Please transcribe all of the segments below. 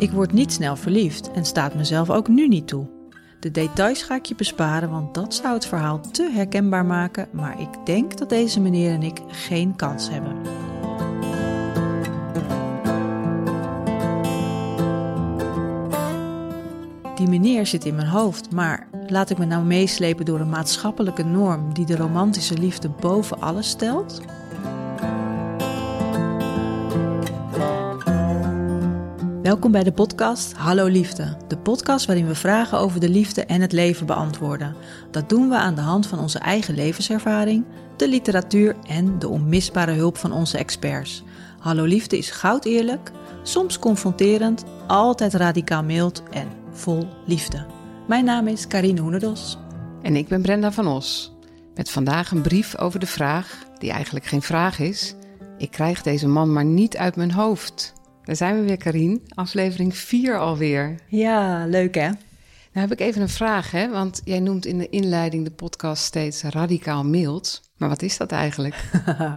Ik word niet snel verliefd en staat mezelf ook nu niet toe. De details ga ik je besparen, want dat zou het verhaal te herkenbaar maken, maar ik denk dat deze meneer en ik geen kans hebben. Die meneer zit in mijn hoofd, maar laat ik me nou meeslepen door een maatschappelijke norm die de romantische liefde boven alles stelt? Welkom bij de podcast Hallo Liefde, de podcast waarin we vragen over de liefde en het leven beantwoorden. Dat doen we aan de hand van onze eigen levenservaring, de literatuur en de onmisbare hulp van onze experts. Hallo Liefde is goud eerlijk, soms confronterend, altijd radicaal mild en vol liefde. Mijn naam is Karine Hoenedos. En ik ben Brenda van Os. Met vandaag een brief over de vraag, die eigenlijk geen vraag is. Ik krijg deze man maar niet uit mijn hoofd. Daar zijn we weer, Karine. Aflevering 4 alweer. Ja, leuk hè? Nou heb ik even een vraag, hè? want jij noemt in de inleiding de podcast steeds radicaal mild. Maar wat is dat eigenlijk?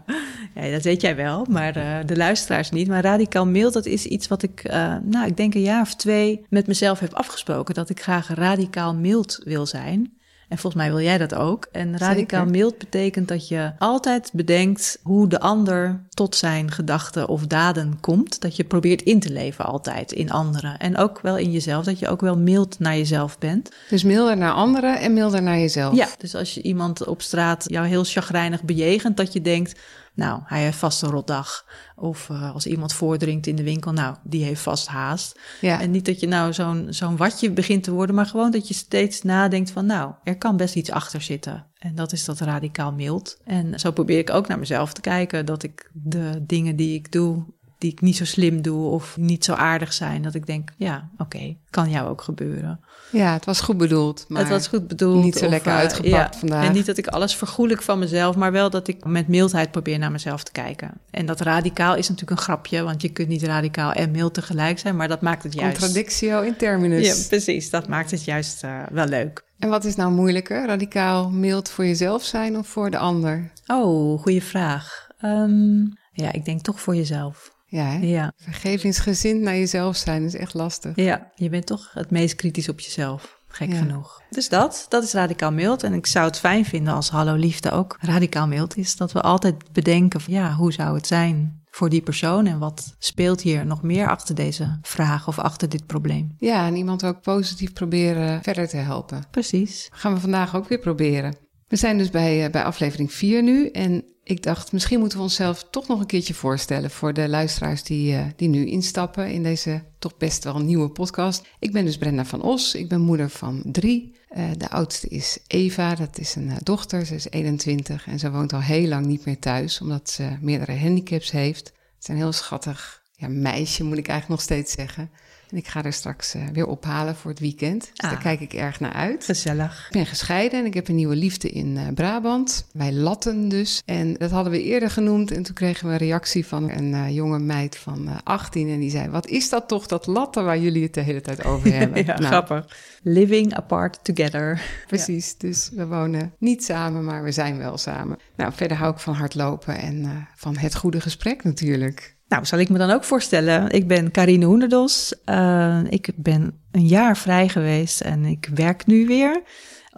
ja, dat weet jij wel, maar uh, de luisteraars niet. Maar radicaal mild, dat is iets wat ik, uh, nou, ik denk een jaar of twee met mezelf heb afgesproken. Dat ik graag radicaal mild wil zijn. En volgens mij wil jij dat ook. En radicaal Zeker. mild betekent dat je altijd bedenkt hoe de ander tot zijn gedachten of daden komt. Dat je probeert in te leven altijd in anderen. En ook wel in jezelf, dat je ook wel mild naar jezelf bent. Dus milder naar anderen en milder naar jezelf. Ja, dus als je iemand op straat jou heel chagrijnig bejegent, dat je denkt nou, hij heeft vast een rotdag. Of uh, als iemand voordringt in de winkel, nou, die heeft vast haast. Ja. En niet dat je nou zo'n zo'n watje begint te worden, maar gewoon dat je steeds nadenkt van, nou, er kan best iets achter zitten. En dat is dat radicaal mild. En zo probeer ik ook naar mezelf te kijken, dat ik de dingen die ik doe, die ik niet zo slim doe of niet zo aardig zijn, dat ik denk, ja, oké, okay, kan jou ook gebeuren. Ja, het was goed bedoeld. Maar het was goed bedoeld. Niet zo lekker uh, uitgepakt ja, vandaag. En niet dat ik alles vergoelijk van mezelf, maar wel dat ik met mildheid probeer naar mezelf te kijken. En dat radicaal is natuurlijk een grapje, want je kunt niet radicaal en mild tegelijk zijn, maar dat maakt het juist. Contradictio in terminus. Ja, precies. Dat maakt het juist uh, wel leuk. En wat is nou moeilijker? Radicaal mild voor jezelf zijn of voor de ander? Oh, goede vraag. Um, ja, ik denk toch voor jezelf. Ja, hè? ja. Vergevingsgezind naar jezelf zijn is echt lastig. Ja, je bent toch het meest kritisch op jezelf. Gek ja. genoeg. Dus dat, dat is radicaal mild. En ik zou het fijn vinden als Hallo Liefde ook radicaal mild is. Dat we altijd bedenken van ja, hoe zou het zijn voor die persoon en wat speelt hier nog meer achter deze vraag of achter dit probleem. Ja, en iemand ook positief proberen verder te helpen. Precies. gaan we vandaag ook weer proberen. We zijn dus bij, uh, bij aflevering 4 nu en ik dacht, misschien moeten we onszelf toch nog een keertje voorstellen voor de luisteraars die, uh, die nu instappen in deze toch best wel nieuwe podcast. Ik ben dus Brenda van Os, ik ben moeder van drie. Uh, de oudste is Eva, dat is een uh, dochter, ze is 21 en ze woont al heel lang niet meer thuis omdat ze meerdere handicaps heeft. Het is een heel schattig ja, meisje, moet ik eigenlijk nog steeds zeggen. En ik ga er straks uh, weer ophalen voor het weekend. Dus ah, daar kijk ik erg naar uit. Gezellig. Ik ben gescheiden en ik heb een nieuwe liefde in uh, Brabant. Wij latten dus. En dat hadden we eerder genoemd. En toen kregen we een reactie van een uh, jonge meid van 18. En die zei, wat is dat toch, dat latten waar jullie het de hele tijd over hebben? ja, nou, grappig. Living apart together. Precies, ja. dus we wonen niet samen, maar we zijn wel samen. Nou, verder hou ik van hardlopen en van het goede gesprek natuurlijk. Nou, zal ik me dan ook voorstellen. Ik ben Karine Hoenderdos. Uh, ik ben een jaar vrij geweest en ik werk nu weer.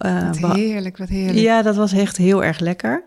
Uh, wat heerlijk, wat heerlijk. Ja, dat was echt heel erg lekker.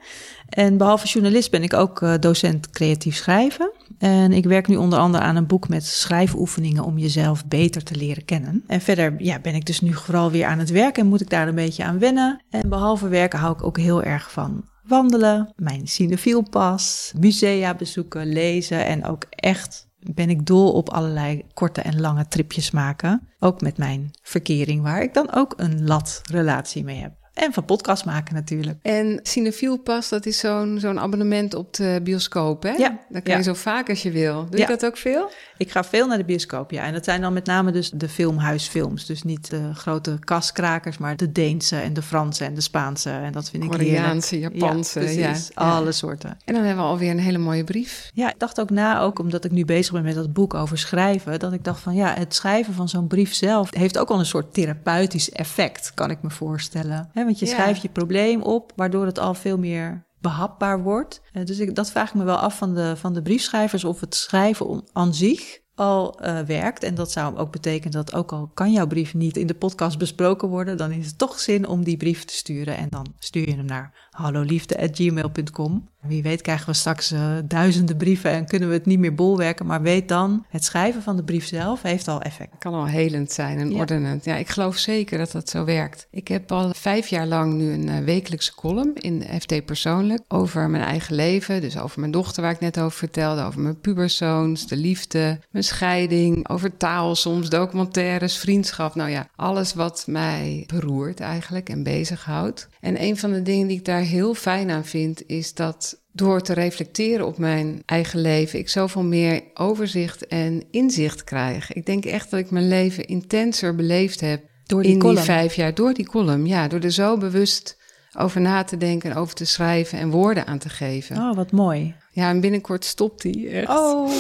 En behalve journalist ben ik ook uh, docent creatief schrijven. En ik werk nu onder andere aan een boek met schrijfoefeningen om jezelf beter te leren kennen. En verder ja, ben ik dus nu vooral weer aan het werken en moet ik daar een beetje aan wennen. En behalve werken hou ik ook heel erg van wandelen, mijn cinefielpas, musea bezoeken, lezen en ook echt ben ik dol op allerlei korte en lange tripjes maken. Ook met mijn verkering, waar ik dan ook een lat relatie mee heb. En van podcast maken natuurlijk. En Cinefiel Pas, dat is zo'n zo'n abonnement op de bioscoop, hè? Ja. Dan kan ja. je zo vaak als je wil. Doe Ja. je dat ook veel? Ik ga veel naar de bioscoop, ja. En dat zijn dan met name dus de filmhuisfilms. Dus niet de grote kaskrakers, maar de Deense en de Franse en de Spaanse. En dat vind ik heerlijk. Koreaanse, Japanse, Ja, precies. Ja. Alle soorten. En dan hebben we alweer een hele mooie brief. Ja, ik dacht ook na, ook omdat ik nu bezig ben met dat boek over schrijven, dat ik dacht van ja, het schrijven van zo'n brief zelf heeft ook al een soort therapeutisch effect, kan ik me voorstellen. Want je Ja. schrijft je probleem op, waardoor het al veel meer behapbaar wordt. Eh, dus ik, dat vraag ik me wel af van de, van de briefschrijvers of het schrijven aan zich al uh, werkt. En dat zou ook betekenen dat ook al kan jouw brief niet in de podcast besproken worden, dan is het toch zin om die brief te sturen. En dan stuur je hem naar halloliefde.gmail.com. Wie weet krijgen we straks uh, duizenden brieven en kunnen we het niet meer bolwerken. Maar weet dan, het schrijven van de brief zelf heeft al effect. Kan al helend zijn en ordenend. Ja, ik geloof zeker dat dat zo werkt. Ik heb al vijf jaar lang nu een uh, wekelijkse column in FT Persoonlijk over mijn eigen leven. Dus over mijn dochter waar ik net over vertelde, over mijn puberzoons, de liefde, mijn scheiding, over taal soms, documentaires, vriendschap. Nou ja, alles wat mij beroert eigenlijk en bezighoudt. En een van de dingen die ik daar heel fijn aan vind, is dat door te reflecteren op mijn eigen leven, ik zoveel meer overzicht en inzicht krijg. Ik denk echt dat ik mijn leven intenser beleefd heb door die in column. die vijf jaar. Door die column, ja. Door er zo bewust over na te denken, over te schrijven en woorden aan te geven. Oh, wat mooi. Ja, en binnenkort stopt hij echt. Oh.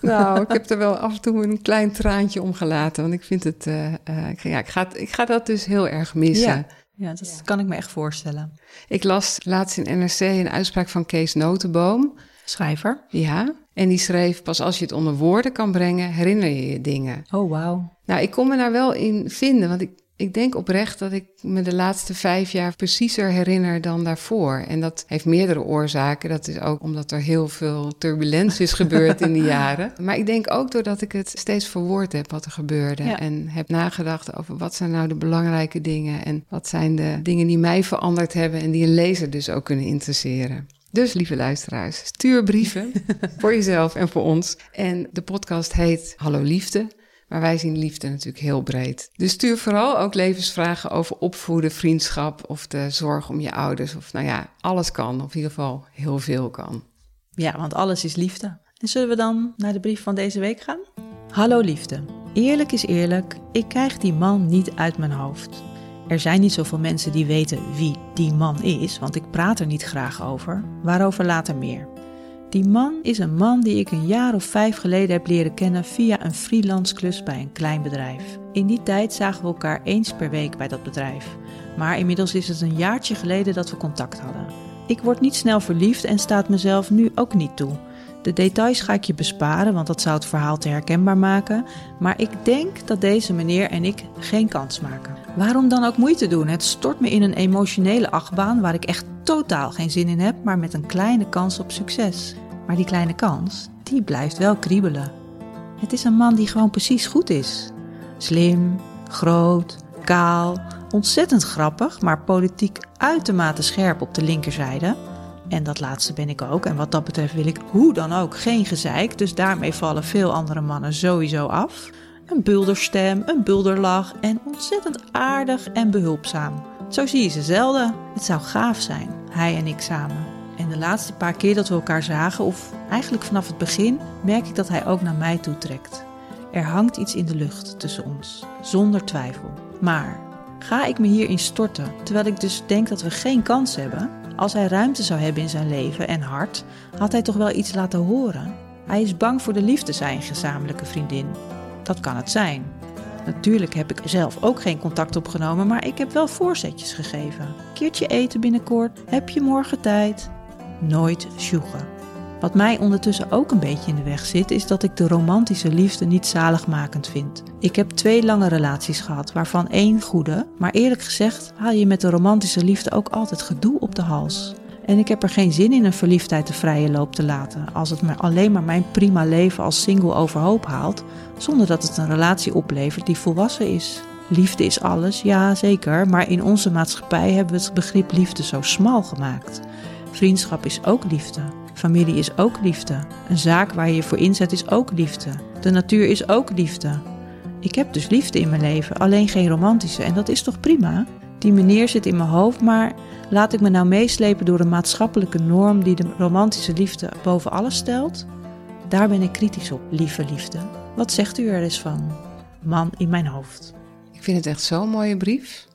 Nou, ik heb er wel af en toe een klein traantje om gelaten. Want ik vind het, uh, uh, ja, ik ga, ik ga dat dus heel erg missen. Ja. Ja, dat kan ik me echt voorstellen. Ik las laatst in NRC een uitspraak van Kees Notenboom. Schrijver. Ja, en die schreef: Pas als je het onder woorden kan brengen, herinner je je dingen. Oh, wauw. Nou, ik kon me daar wel in vinden, want ik ik denk oprecht dat ik me de laatste vijf jaar preciezer herinner dan daarvoor. En dat heeft meerdere oorzaken. Dat is ook omdat er heel veel turbulentie is gebeurd in die jaren. Maar ik denk ook doordat ik het steeds verwoord heb wat er gebeurde. En heb nagedacht over wat zijn nou de belangrijke dingen. En wat zijn de dingen die mij veranderd hebben en die een lezer dus ook kunnen interesseren. Dus lieve luisteraars, stuur brieven voor jezelf en voor ons. En de podcast heet Hallo Liefde. Maar wij zien liefde natuurlijk heel breed. Dus stuur vooral ook levensvragen over opvoeden, vriendschap of de zorg om je ouders. Of nou ja, alles kan. Of in ieder geval heel veel kan. Ja, want alles is liefde. En zullen we dan naar de brief van deze week gaan? Hallo liefde. Eerlijk is eerlijk, ik krijg die man niet uit mijn hoofd. Er zijn niet zoveel mensen die weten wie die man is, want ik praat er niet graag over. Waarover later meer. Die man is een man die ik een jaar of vijf geleden heb leren kennen via een freelance klus bij een klein bedrijf. In die tijd zagen we elkaar eens per week bij dat bedrijf. Maar inmiddels is het een jaartje geleden dat we contact hadden. Ik word niet snel verliefd en staat mezelf nu ook niet toe. De details ga ik je besparen, want dat zou het verhaal te herkenbaar maken. Maar ik denk dat deze meneer en ik geen kans maken. Waarom dan ook moeite doen? Het stort me in een emotionele achtbaan waar ik echt totaal geen zin in heb, maar met een kleine kans op succes. Maar die kleine kans, die blijft wel kriebelen. Het is een man die gewoon precies goed is. Slim, groot, kaal, ontzettend grappig, maar politiek uitermate scherp op de linkerzijde. En dat laatste ben ik ook. En wat dat betreft wil ik hoe dan ook geen gezeik. Dus daarmee vallen veel andere mannen sowieso af. Een bulderstem, een bulderlach en ontzettend aardig en behulpzaam. Zo zie je ze zelden. Het zou gaaf zijn, hij en ik samen. En de laatste paar keer dat we elkaar zagen, of eigenlijk vanaf het begin, merk ik dat hij ook naar mij toe trekt. Er hangt iets in de lucht tussen ons, zonder twijfel. Maar ga ik me hierin storten, terwijl ik dus denk dat we geen kans hebben? Als hij ruimte zou hebben in zijn leven en hart, had hij toch wel iets laten horen? Hij is bang voor de liefde, zijn gezamenlijke vriendin. Dat kan het zijn. Natuurlijk heb ik zelf ook geen contact opgenomen, maar ik heb wel voorzetjes gegeven. Keertje eten binnenkort, heb je morgen tijd? Nooit sjoegen. Wat mij ondertussen ook een beetje in de weg zit, is dat ik de romantische liefde niet zaligmakend vind. Ik heb twee lange relaties gehad, waarvan één goede, maar eerlijk gezegd haal je met de romantische liefde ook altijd gedoe op de hals. En ik heb er geen zin in een verliefdheid de vrije loop te laten, als het me alleen maar mijn prima leven als single overhoop haalt, zonder dat het een relatie oplevert die volwassen is. Liefde is alles, ja zeker, maar in onze maatschappij hebben we het begrip liefde zo smal gemaakt. Vriendschap is ook liefde. Familie is ook liefde. Een zaak waar je je voor inzet is ook liefde. De natuur is ook liefde. Ik heb dus liefde in mijn leven, alleen geen romantische. En dat is toch prima? Die meneer zit in mijn hoofd, maar laat ik me nou meeslepen door een maatschappelijke norm die de romantische liefde boven alles stelt? Daar ben ik kritisch op, lieve liefde. Wat zegt u er eens van? Man in mijn hoofd. Ik vind het echt zo'n mooie brief.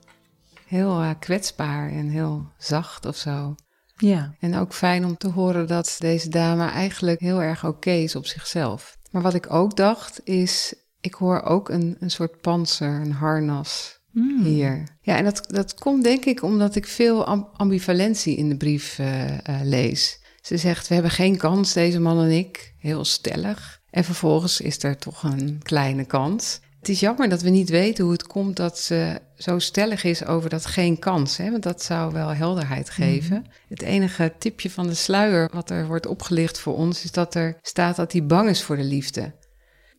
Heel uh, kwetsbaar en heel zacht of zo. Ja. En ook fijn om te horen dat deze dame eigenlijk heel erg oké is op zichzelf. Maar wat ik ook dacht is, ik hoor ook een, een soort panzer, een harnas hmm. hier. Ja, en dat, dat komt denk ik omdat ik veel ambivalentie in de brief uh, uh, lees. Ze zegt, we hebben geen kans, deze man en ik. Heel stellig. En vervolgens is er toch een kleine kans. Het is jammer dat we niet weten hoe het komt dat ze zo stellig is over dat geen kans. Hè? Want dat zou wel helderheid geven. Het enige tipje van de sluier wat er wordt opgelicht voor ons is dat er staat dat hij bang is voor de liefde.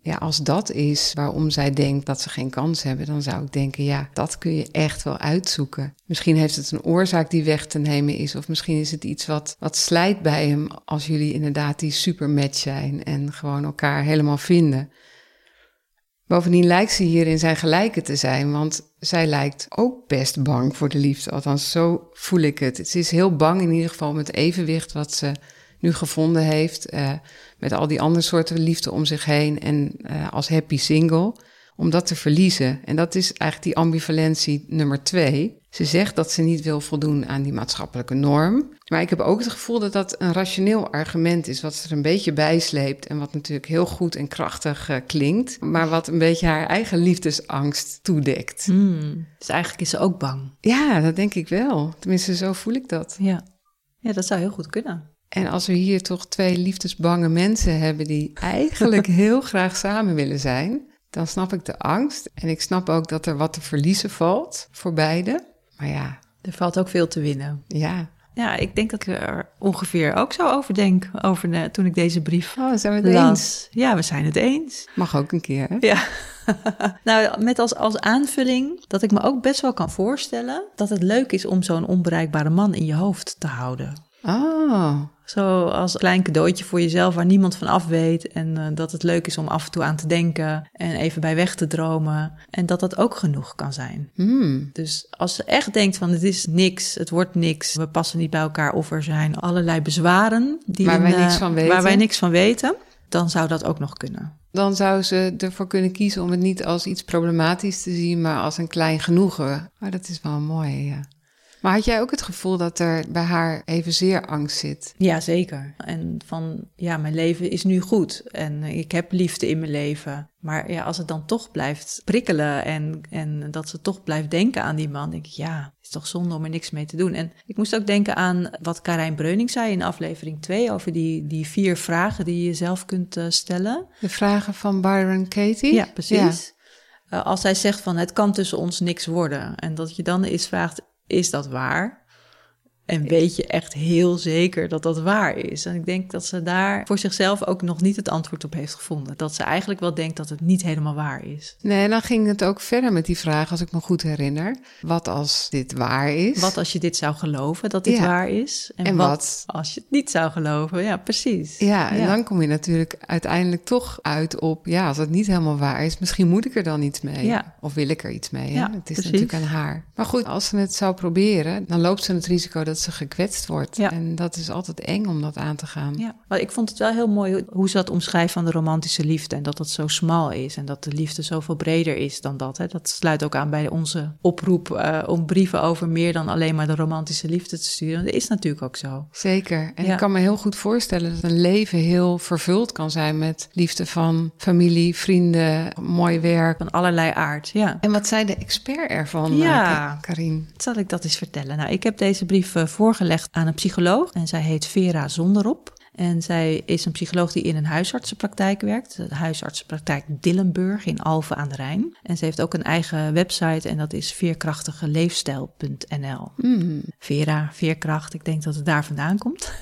Ja, als dat is waarom zij denkt dat ze geen kans hebben, dan zou ik denken, ja, dat kun je echt wel uitzoeken. Misschien heeft het een oorzaak die weg te nemen is, of misschien is het iets wat, wat slijt bij hem als jullie inderdaad die supermatch zijn en gewoon elkaar helemaal vinden. Bovendien lijkt ze hier in zijn gelijke te zijn, want zij lijkt ook best bang voor de liefde. Althans, zo voel ik het. Ze is heel bang in ieder geval met het evenwicht wat ze nu gevonden heeft. Uh, met al die andere soorten liefde om zich heen en uh, als happy single. Om dat te verliezen. En dat is eigenlijk die ambivalentie nummer twee. Ze zegt dat ze niet wil voldoen aan die maatschappelijke norm. Maar ik heb ook het gevoel dat dat een rationeel argument is, wat ze er een beetje bijsleept. En wat natuurlijk heel goed en krachtig uh, klinkt. Maar wat een beetje haar eigen liefdesangst toedekt. Hmm, dus eigenlijk is ze ook bang. Ja, dat denk ik wel. Tenminste, zo voel ik dat. Ja, ja dat zou heel goed kunnen. En als we hier toch twee liefdesbange mensen hebben die eigenlijk heel graag samen willen zijn, dan snap ik de angst. En ik snap ook dat er wat te verliezen valt voor beide. Maar ja. Er valt ook veel te winnen. Ja. Ja, ik denk dat ik er ongeveer ook zo over denk over de, toen ik deze brief oh, zijn we het las. Eens? Ja, we zijn het eens. Mag ook een keer, hè? Ja. nou, met als, als aanvulling dat ik me ook best wel kan voorstellen dat het leuk is om zo'n onbereikbare man in je hoofd te houden. Oh. Zo als klein cadeautje voor jezelf waar niemand van af weet. En uh, dat het leuk is om af en toe aan te denken en even bij weg te dromen. En dat dat ook genoeg kan zijn. Mm. Dus als ze echt denkt van het is niks, het wordt niks, we passen niet bij elkaar of er zijn allerlei bezwaren die waar, in, wij, niks van weten. waar wij niks van weten, dan zou dat ook nog kunnen. Dan zou ze ervoor kunnen kiezen om het niet als iets problematisch te zien, maar als een klein genoegen. Maar dat is wel mooi, ja. Maar had jij ook het gevoel dat er bij haar evenzeer angst zit? Ja, zeker. En van, ja, mijn leven is nu goed en ik heb liefde in mijn leven. Maar ja, als het dan toch blijft prikkelen en, en dat ze toch blijft denken aan die man, denk ik, ja, het is toch zonde om er niks mee te doen. En ik moest ook denken aan wat Karijn Breuning zei in aflevering 2 over die, die vier vragen die je zelf kunt uh, stellen. De vragen van Byron Katie? Ja, precies. Ja. Uh, als zij zegt van het kan tussen ons niks worden. En dat je dan eens vraagt, is dat waar? En weet je echt heel zeker dat dat waar is? En ik denk dat ze daar voor zichzelf ook nog niet het antwoord op heeft gevonden. Dat ze eigenlijk wel denkt dat het niet helemaal waar is. Nee, dan ging het ook verder met die vraag, als ik me goed herinner. Wat als dit waar is? Wat als je dit zou geloven dat dit Ja. waar is? En wat? als je het niet zou geloven? Ja, precies. Ja, en dan kom je natuurlijk uiteindelijk toch uit op, ja, als het niet helemaal waar is, misschien moet ik er dan iets mee. Ja. Of wil ik er iets mee. het is precies. natuurlijk aan haar. Maar goed, als ze het zou proberen, dan loopt ze het risico dat ze gekwetst wordt. Ja. En dat is altijd eng om dat aan te gaan. Ja, maar ik vond het wel heel mooi hoe- ze dat omschrijft van de romantische liefde. En dat het zo smal is en dat de liefde zoveel breder is dan dat. Hè. Dat sluit ook aan bij onze oproep eh, om brieven over meer dan alleen maar de romantische liefde te sturen. Dat is natuurlijk ook zo. Zeker. En Ja. ik kan me heel goed voorstellen dat een leven heel vervuld kan zijn met liefde van familie, vrienden, mooi werk. Van allerlei aard, ja. En wat zei de expert ervan, Ja. Karin? Zal ik dat eens vertellen? Nou, ik heb deze brief voorgelegd aan een psycholoog en zij heet Vera Zonderop. En zij is een psycholoog die in een huisartsenpraktijk werkt, de huisartsenpraktijk Dillenburg in Alphen aan de Rijn. En ze heeft ook een eigen website en dat is veerkrachtigeleefstijl.nl. Hmm. Vera, veerkracht, ik denk dat het daar vandaan komt.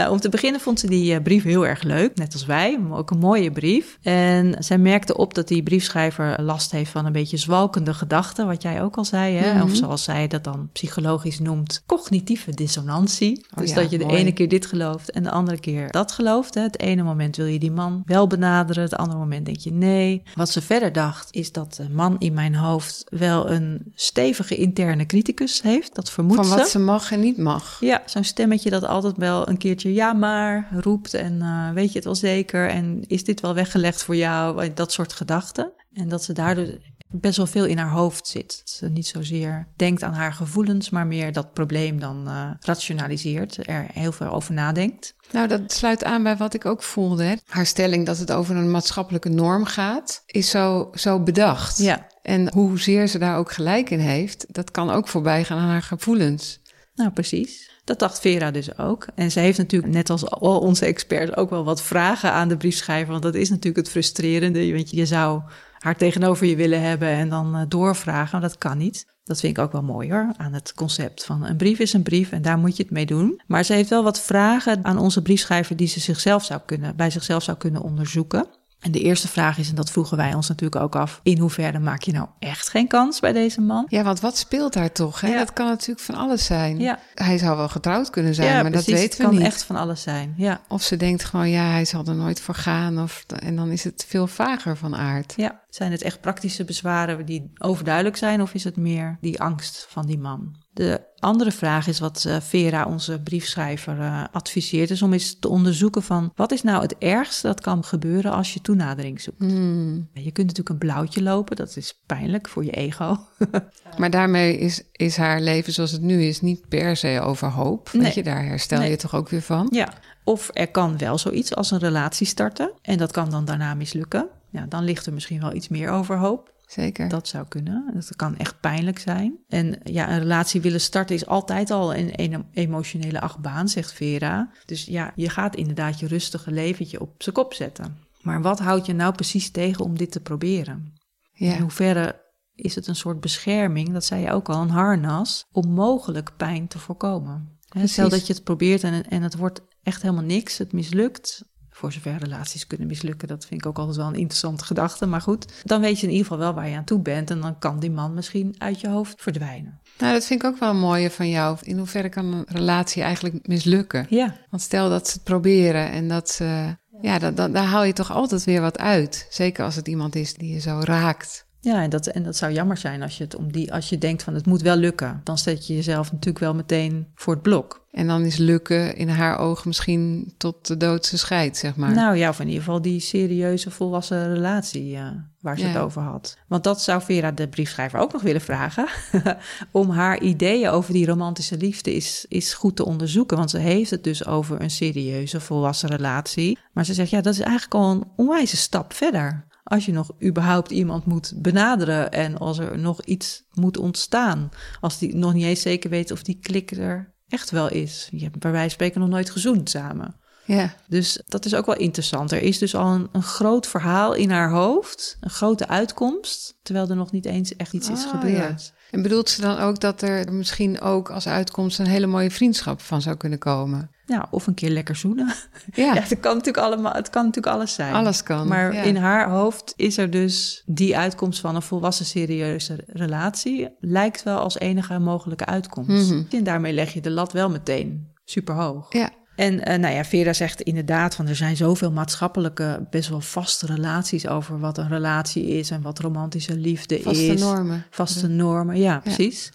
Nou, om te beginnen vond ze die eh, brief heel erg leuk, net als wij. maar Ook een mooie brief. En zij merkte op dat die briefschrijver last heeft van een beetje zwalkende gedachten, wat jij ook al zei. Hè? Mhm. Of zoals zij dat dan psychologisch noemt, cognitieve dissonantie. Oh dus ja, dat je de mooi. ene keer dit gelooft en de andere keer dat gelooft. Hè? Het ene moment wil je die man wel benaderen, het andere moment denk je nee. Wat ze verder dacht, is dat de man in mijn hoofd wel een stevige interne criticus heeft. Dat vermoedt Van ze. wat ze mag en niet mag. Ja, zo'n stemmetje dat altijd wel een keertje ja maar roept en eh, weet je het wel zeker en is dit wel weggelegd voor jou, Eh, dat soort gedachten. En dat ze daardoor best wel veel in haar hoofd zit. Dat ze niet zozeer denkt aan haar gevoelens, maar meer dat probleem dan eh, rationaliseert, er heel veel over nadenkt. Nou, dat sluit aan bij wat ik ook voelde. Hè. Haar stelling dat het over een maatschappelijke norm gaat, is zo, zo bedacht. Ja, En hoezeer ze daar ook gelijk in heeft, dat kan ook voorbij gaan aan haar gevoelens. Nou, precies. Dat dacht Vera dus ook. En ze heeft natuurlijk, net als al onze experts, ook wel wat vragen aan de briefschrijver. Want dat is natuurlijk het frustrerende. Want je zou haar tegenover je willen hebben en dan uh, doorvragen. Maar dat kan niet. Dat vind ik ook wel mooi hoor, aan het concept van een brief is een brief en daar moet je het mee doen. Maar ze heeft wel wat vragen aan onze briefschrijver die ze zichzelf zou kunnen, bij zichzelf zou kunnen onderzoeken. En de eerste vraag is, en dat vroegen wij ons natuurlijk ook af, in hoeverre maak je nou echt geen kans bij deze man? Ja, want wat speelt daar toch? Hè? Ja. Dat kan natuurlijk van alles zijn. Ja. Hij zou wel getrouwd kunnen zijn, ja, maar precies. dat weten we het kan niet. echt van alles zijn. Ja. Of ze denkt gewoon, ja, hij zal er nooit voor gaan. Of, en dan is het veel vager van aard. ja, zijn het echt praktische bezwaren die overduidelijk zijn, of is het meer die angst van die man? De andere vraag is wat eh, Vera, onze briefschrijver, uh, adviseert, is om eens te onderzoeken van wat is nou het ergste dat kan gebeuren als je toenadering zoekt. Hmm. Je kunt natuurlijk een blauwtje lopen, dat is pijnlijk voor je ego. Maar daarmee is, is haar leven zoals het nu is niet per se over hoop. Nee. Weet je, daar herstel Nee. je toch ook weer van? Ja, of er kan wel zoiets als een relatie starten en dat kan dan daarna mislukken. Ja, dan ligt er misschien wel iets meer overhoop. Zeker. Dat zou kunnen. Dat kan echt pijnlijk zijn. En ja, een relatie willen starten is altijd al een, een emotionele achtbaan, zegt Vera. Dus ja, je gaat inderdaad je rustige leventje op zijn kop zetten. Maar wat houdt je nou precies tegen om dit te proberen? In ja. hoeverre is het een soort bescherming, dat zei je ook al, een harnas, om mogelijk pijn te voorkomen? Precies. Stel dat je het probeert en, en het wordt echt helemaal niks, het mislukt. Voor zover relaties kunnen mislukken, dat vind ik ook altijd wel een interessante gedachte. Maar goed, dan weet je in ieder geval wel waar je aan toe bent. En dan kan die man misschien uit je hoofd verdwijnen. Nou, dat vind ik ook wel een mooie van jou. In hoeverre kan een relatie eigenlijk mislukken? Ja, Want stel dat ze het proberen en dat ze... Ja, dan, dan, daar haal je toch altijd weer wat uit. Zeker als het iemand is die je zo raakt. Ja en, dat, en dat zou jammer zijn als je, het om die, als je denkt van het moet wel lukken. Dan zet je jezelf natuurlijk wel meteen voor het blok. En dan is lukken in haar ogen misschien tot de doodse scheid, zeg maar. Nou ja, of in ieder geval die serieuze volwassen relatie eh, waar ze Ja. het over had. Want dat zou Vera de briefschrijver ook nog willen vragen. om haar ideeën over die romantische liefde is, is goed te onderzoeken. Want ze heeft het dus over een serieuze volwassen relatie. Maar ze zegt, ja, dat is eigenlijk al een onwijze stap verder. Als je nog überhaupt iemand moet benaderen en als er nog iets moet ontstaan. Als die nog niet eens zeker weet of die klik er echt wel is. Je hebt bij wijze van spreken nog nooit gezoend samen. Ja, Dus dat is ook wel interessant. Er is dus al een, een groot verhaal in haar hoofd, een grote uitkomst, terwijl er nog niet eens echt iets is Oh, gebeurd. En bedoelt ze dan ook dat er misschien ook als uitkomst een hele mooie vriendschap van zou kunnen komen? Ja, of een keer lekker zoenen. Ja, Ja, het kan natuurlijk allemaal, het kan natuurlijk alles zijn. alles kan. Maar ja. in haar hoofd is er dus die uitkomst van een volwassen serieuze relatie lijkt wel als enige mogelijke uitkomst. Mhm. En daarmee leg je de lat wel meteen super hoog. Ja, En eh, nou ja, Vera zegt inderdaad van er zijn zoveel maatschappelijke, best wel vaste relaties over wat een relatie is en wat romantische liefde vaste is. normen. Vaste normen, ja, precies.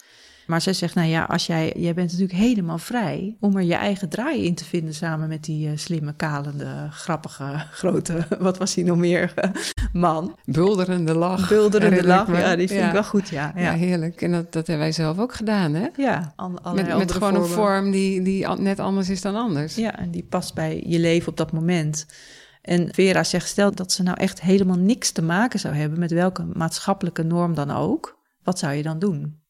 Maar zij zegt, nou ja, als jij, jij bent natuurlijk helemaal vrij om er je eigen draai in te vinden samen met die eh, slimme, kalende, grappige, grote, wat was hij nog meer, man. Bulderende lach. Bulderende lach, me. ja, die vind Ja. ik wel goed, ja. Ja, Ja, ja. heerlijk. En dat, dat hebben wij zelf ook gedaan, hè? an- Met, met gewoon een vorm die, die net anders is dan anders. Ja, en die past bij je leven op dat moment. En Vera zegt, stel dat ze nou echt helemaal niks te maken zou hebben met welke maatschappelijke norm dan ook. Wat zou je dan doen?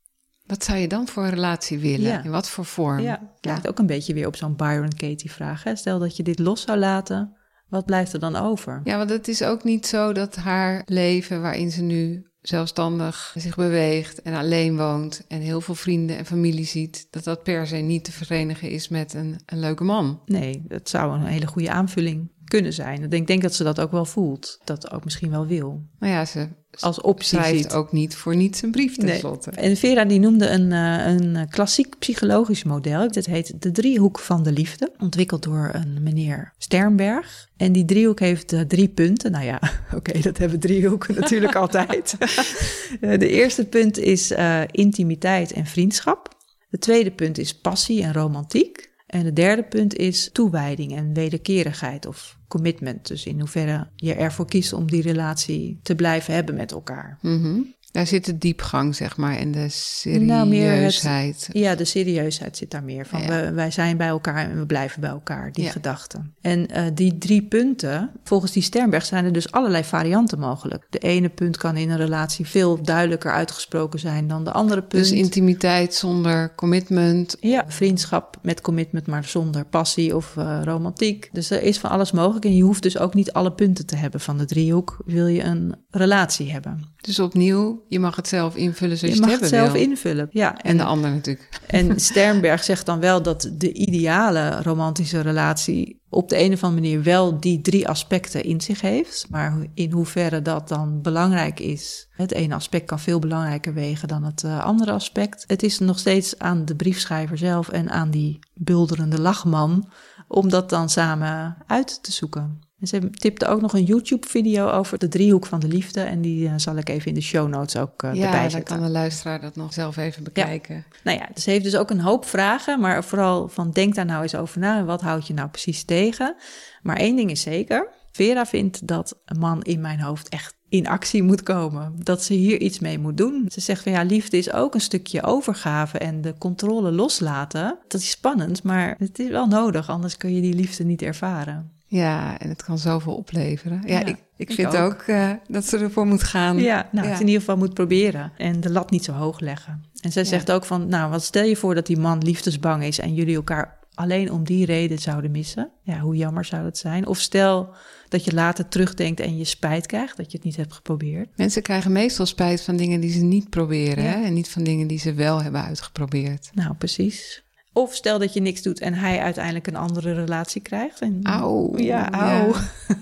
Wat zou je dan voor een relatie willen? Ja. In wat voor vorm? Ja, lijkt ook een beetje weer op zo'n Byron Katie vraag. Hè? Stel dat je dit los zou laten, wat blijft er dan over? Ja, want het is ook niet zo dat haar leven, waarin ze nu zelfstandig zich beweegt en alleen woont en heel veel vrienden en familie ziet, dat dat per se niet te verenigen is met een, een leuke man. Nee, dat zou een hele goede aanvulling kunnen zijn. Ik denk, denk dat ze dat ook wel voelt. Dat ook misschien wel wil. Nou ja, ze Als optie schrijft ziet. ook niet voor niets een brief Nee. tenslotte. En Vera die noemde een, eh, een klassiek psychologisch model. Dat heet de driehoek van de liefde. Ontwikkeld door een meneer Sternberg. En die driehoek heeft eh, drie punten. Nou ja, oké, dat hebben driehoeken natuurlijk altijd. Eh, de eerste punt is intimiteit en vriendschap. Het tweede punt is passie en romantiek. En het derde punt is toewijding en wederkerigheid of commitment. Dus in hoeverre je ervoor kiest om die relatie te blijven hebben met elkaar. Mhm. Daar zit de diepgang, zeg maar, en de Nou, het- serieusheid. Ja, de serieusheid zit daar meer van. Ja. We, wij zijn bij elkaar en we blijven bij elkaar, die Ja. gedachten. En eh, die drie punten, volgens die Sternberg zijn er dus allerlei varianten mogelijk. De ene punt kan in een relatie veel duidelijker uitgesproken zijn dan de andere punt. Dus intimiteit zonder commitment. Ja, vriendschap met commitment, maar zonder passie of eh, romantiek. Dus er is van alles mogelijk. En je hoeft dus ook niet alle punten te hebben van de driehoek. Wil je een relatie hebben? Dus opnieuw, je mag het zelf invullen zoals je je, mag het het hebben zelf wil. invullen. Ja, En de ander natuurlijk. En Sternberg zegt dan wel dat de ideale romantische relatie op de een of andere manier wel die drie aspecten in zich heeft. Maar in hoeverre dat dan belangrijk is. Het ene aspect kan veel belangrijker wegen dan het eh, andere aspect. Het is nog steeds aan de briefschrijver zelf en aan die bulderende lachman om dat dan samen uit te zoeken. En ze tipte ook nog een YouTube-video over de driehoek van de liefde. En die eh, zal ik even in de show notes ook eh, Ja, erbij dan zetten. kan de luisteraar dat nog zelf even bekijken. Nou ja, ze heeft dus ook een hoop vragen, maar vooral van denk daar nou eens over na en wat houd je nou precies tegen. Maar één ding is zeker, Vera vindt dat een man in mijn hoofd echt in actie moet komen. Dat ze hier iets mee moet doen. Ze zegt van ja, liefde is ook een stukje overgave en de controle loslaten. Dat is spannend, maar het is wel nodig, anders kun je die liefde niet ervaren. Ja, en het kan zoveel opleveren. Ja, Ja, ik, ik vind ook. ook, eh, dat ze ervoor moet gaan. Ja, nou, Ja. het in ieder geval moet proberen. En de lat niet zo hoog leggen. En zij zegt ook van, nou, wat stel je voor dat die man liefdesbang is en jullie elkaar alleen om die reden zouden missen. Ja, hoe jammer zou dat zijn? Of stel dat je later terugdenkt en je spijt krijgt dat je het niet hebt geprobeerd. Mensen krijgen meestal spijt van dingen die ze niet proberen. Hè? En niet van dingen die ze wel hebben uitgeprobeerd. Nou, precies. Of stel dat je niks doet en hij uiteindelijk een andere relatie krijgt. En. Ja, auw.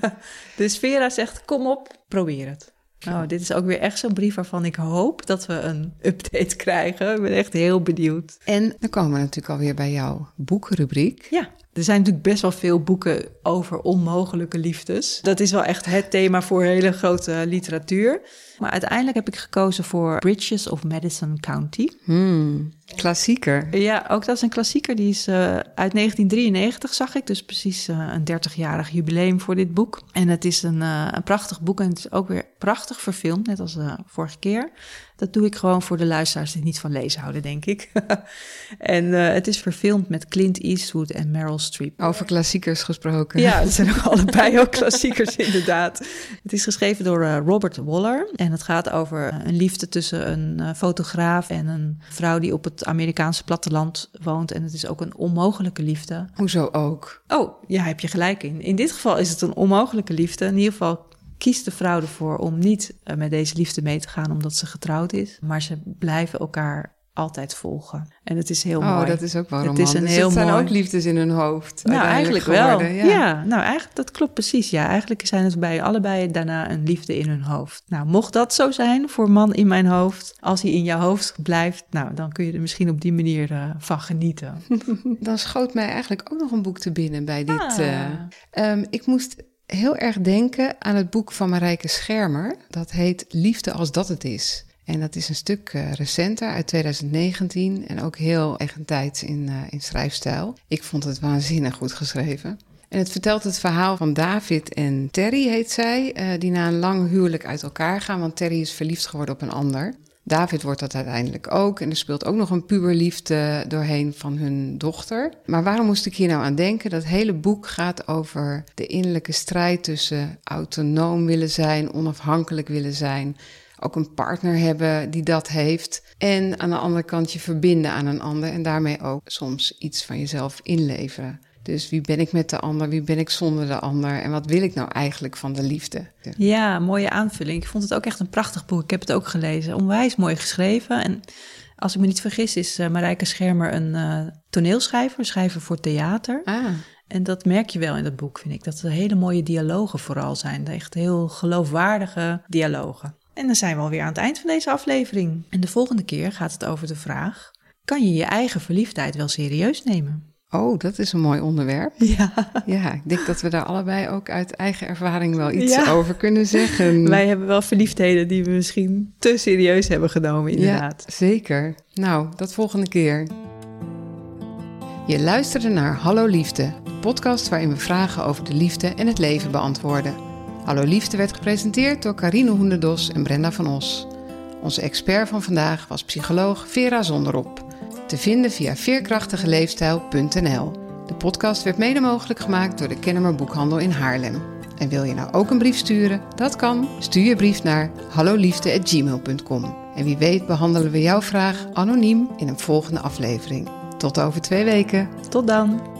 dus Vera zegt, kom op, probeer het. Nou, dit is ook weer echt zo'n brief waarvan ik hoop dat we een update krijgen. Ik ben echt heel benieuwd. En dan komen we natuurlijk alweer bij jouw boekenrubriek. Ja, er zijn natuurlijk best wel veel boeken over onmogelijke liefdes. Dat is wel echt het thema voor hele grote literatuur. Maar uiteindelijk heb ik gekozen voor Bridges of Madison County. Hmm, klassieker. Ja, ook dat is een klassieker. Die is eh, uit 1993, zag ik. Dus precies eh, een 30-jarig jubileum voor dit boek. En het is een, eh, een prachtig boek. En het is ook weer prachtig verfilmd, net als de vorige keer. Dat doe ik gewoon voor de luisteraars die niet van lezen houden, denk ik. en eh, het is verfilmd met Clint Eastwood en Meryl Streep. Over klassiekers gesproken. Ja, het zijn ook allebei ook klassiekers inderdaad. Het is geschreven door eh, Robert Waller en het gaat over eh, een liefde tussen een fotograaf en een vrouw die op het Amerikaanse platteland woont. En het is ook een onmogelijke liefde. Hoezo ook? Oh, ja, heb je gelijk in. In dit geval is het een onmogelijke liefde. In ieder geval kiest de vrouw ervoor om niet eh, met deze liefde mee te gaan omdat ze getrouwd is. Maar ze blijven elkaar altijd volgen. En het is heel oh, mooi. dat is ook wel Het romantisch. is een heel het zijn mooi- ook liefdes in hun hoofd. Nou, eigenlijk wel. Ja. nou eigenlijk, dat klopt precies. Ja, eigenlijk zijn het bij allebei daarna een liefde in hun hoofd. Nou, mocht dat zo zijn voor man in mijn hoofd, als hij in jouw hoofd blijft, nou, dan kun je er misschien op die manier eh, van genieten. Dan schoot mij eigenlijk ook nog een boek te binnen bij dit. Ah. eh, ehm, ik moest heel erg denken aan het boek van Marijke Schermer. Dat heet Liefde als dat het is. En dat is een stuk eh, recenter, uit 2019. En ook heel eigentijds in, eh, in schrijfstijl. Ik vond het waanzinnig goed geschreven. En het vertelt het verhaal van David en Terry, heet zij, eh, die na een lang huwelijk uit elkaar gaan, want Terry is verliefd geworden op een ander. David wordt dat uiteindelijk ook en er speelt ook nog een puberliefde doorheen van hun dochter. Maar waarom moest ik hier nou aan denken? Dat hele boek gaat over de innerlijke strijd tussen autonoom willen zijn, onafhankelijk willen zijn, ook een partner hebben die dat heeft. En aan de andere kant je verbinden aan een ander en daarmee ook soms iets van jezelf inleveren. Dus wie ben ik met de ander, wie ben ik zonder de ander en wat wil ik nou eigenlijk van de liefde? Ja, mooie aanvulling. Ik vond het ook echt een prachtig boek. Ik heb het ook gelezen. Onwijs mooi geschreven. En als ik me niet vergis, is eh, Marijke Schermer een eh, toneelschrijver, een schrijver voor theater. Ah, En dat merk je wel in dat boek, vind ik. Dat er hele mooie dialogen vooral zijn. Echt heel geloofwaardige dialogen. En dan zijn we alweer aan het eind van deze aflevering. En de volgende keer gaat het over de vraag: kan je je eigen verliefdheid wel serieus nemen? Oh, dat is een mooi onderwerp. Ja, Ja, ik denk dat we daar allebei ook uit eigen ervaring wel iets Ja. over kunnen zeggen. wij hebben wel verliefdheden die we misschien te serieus hebben genomen, inderdaad. Ja, zeker. Nou, dat volgende keer. Je luisterde naar Hallo Liefde, de podcast waarin we vragen over de liefde en het leven beantwoorden. Hallo Liefde werd gepresenteerd door Carine Hoenderdos en Brenda van Os. Onze expert van vandaag was psycholoog Vera Zonderop. Te vinden via veerkrachtigeleefstijl.nl. De podcast werd mede mogelijk gemaakt door de Kennemer Boekhandel in Haarlem. En wil je nou ook een brief sturen? Dat kan. Stuur je brief naar halloliefde.gmail.com. En wie weet behandelen we jouw vraag anoniem in een volgende aflevering. Tot over twee weken. Tot dan.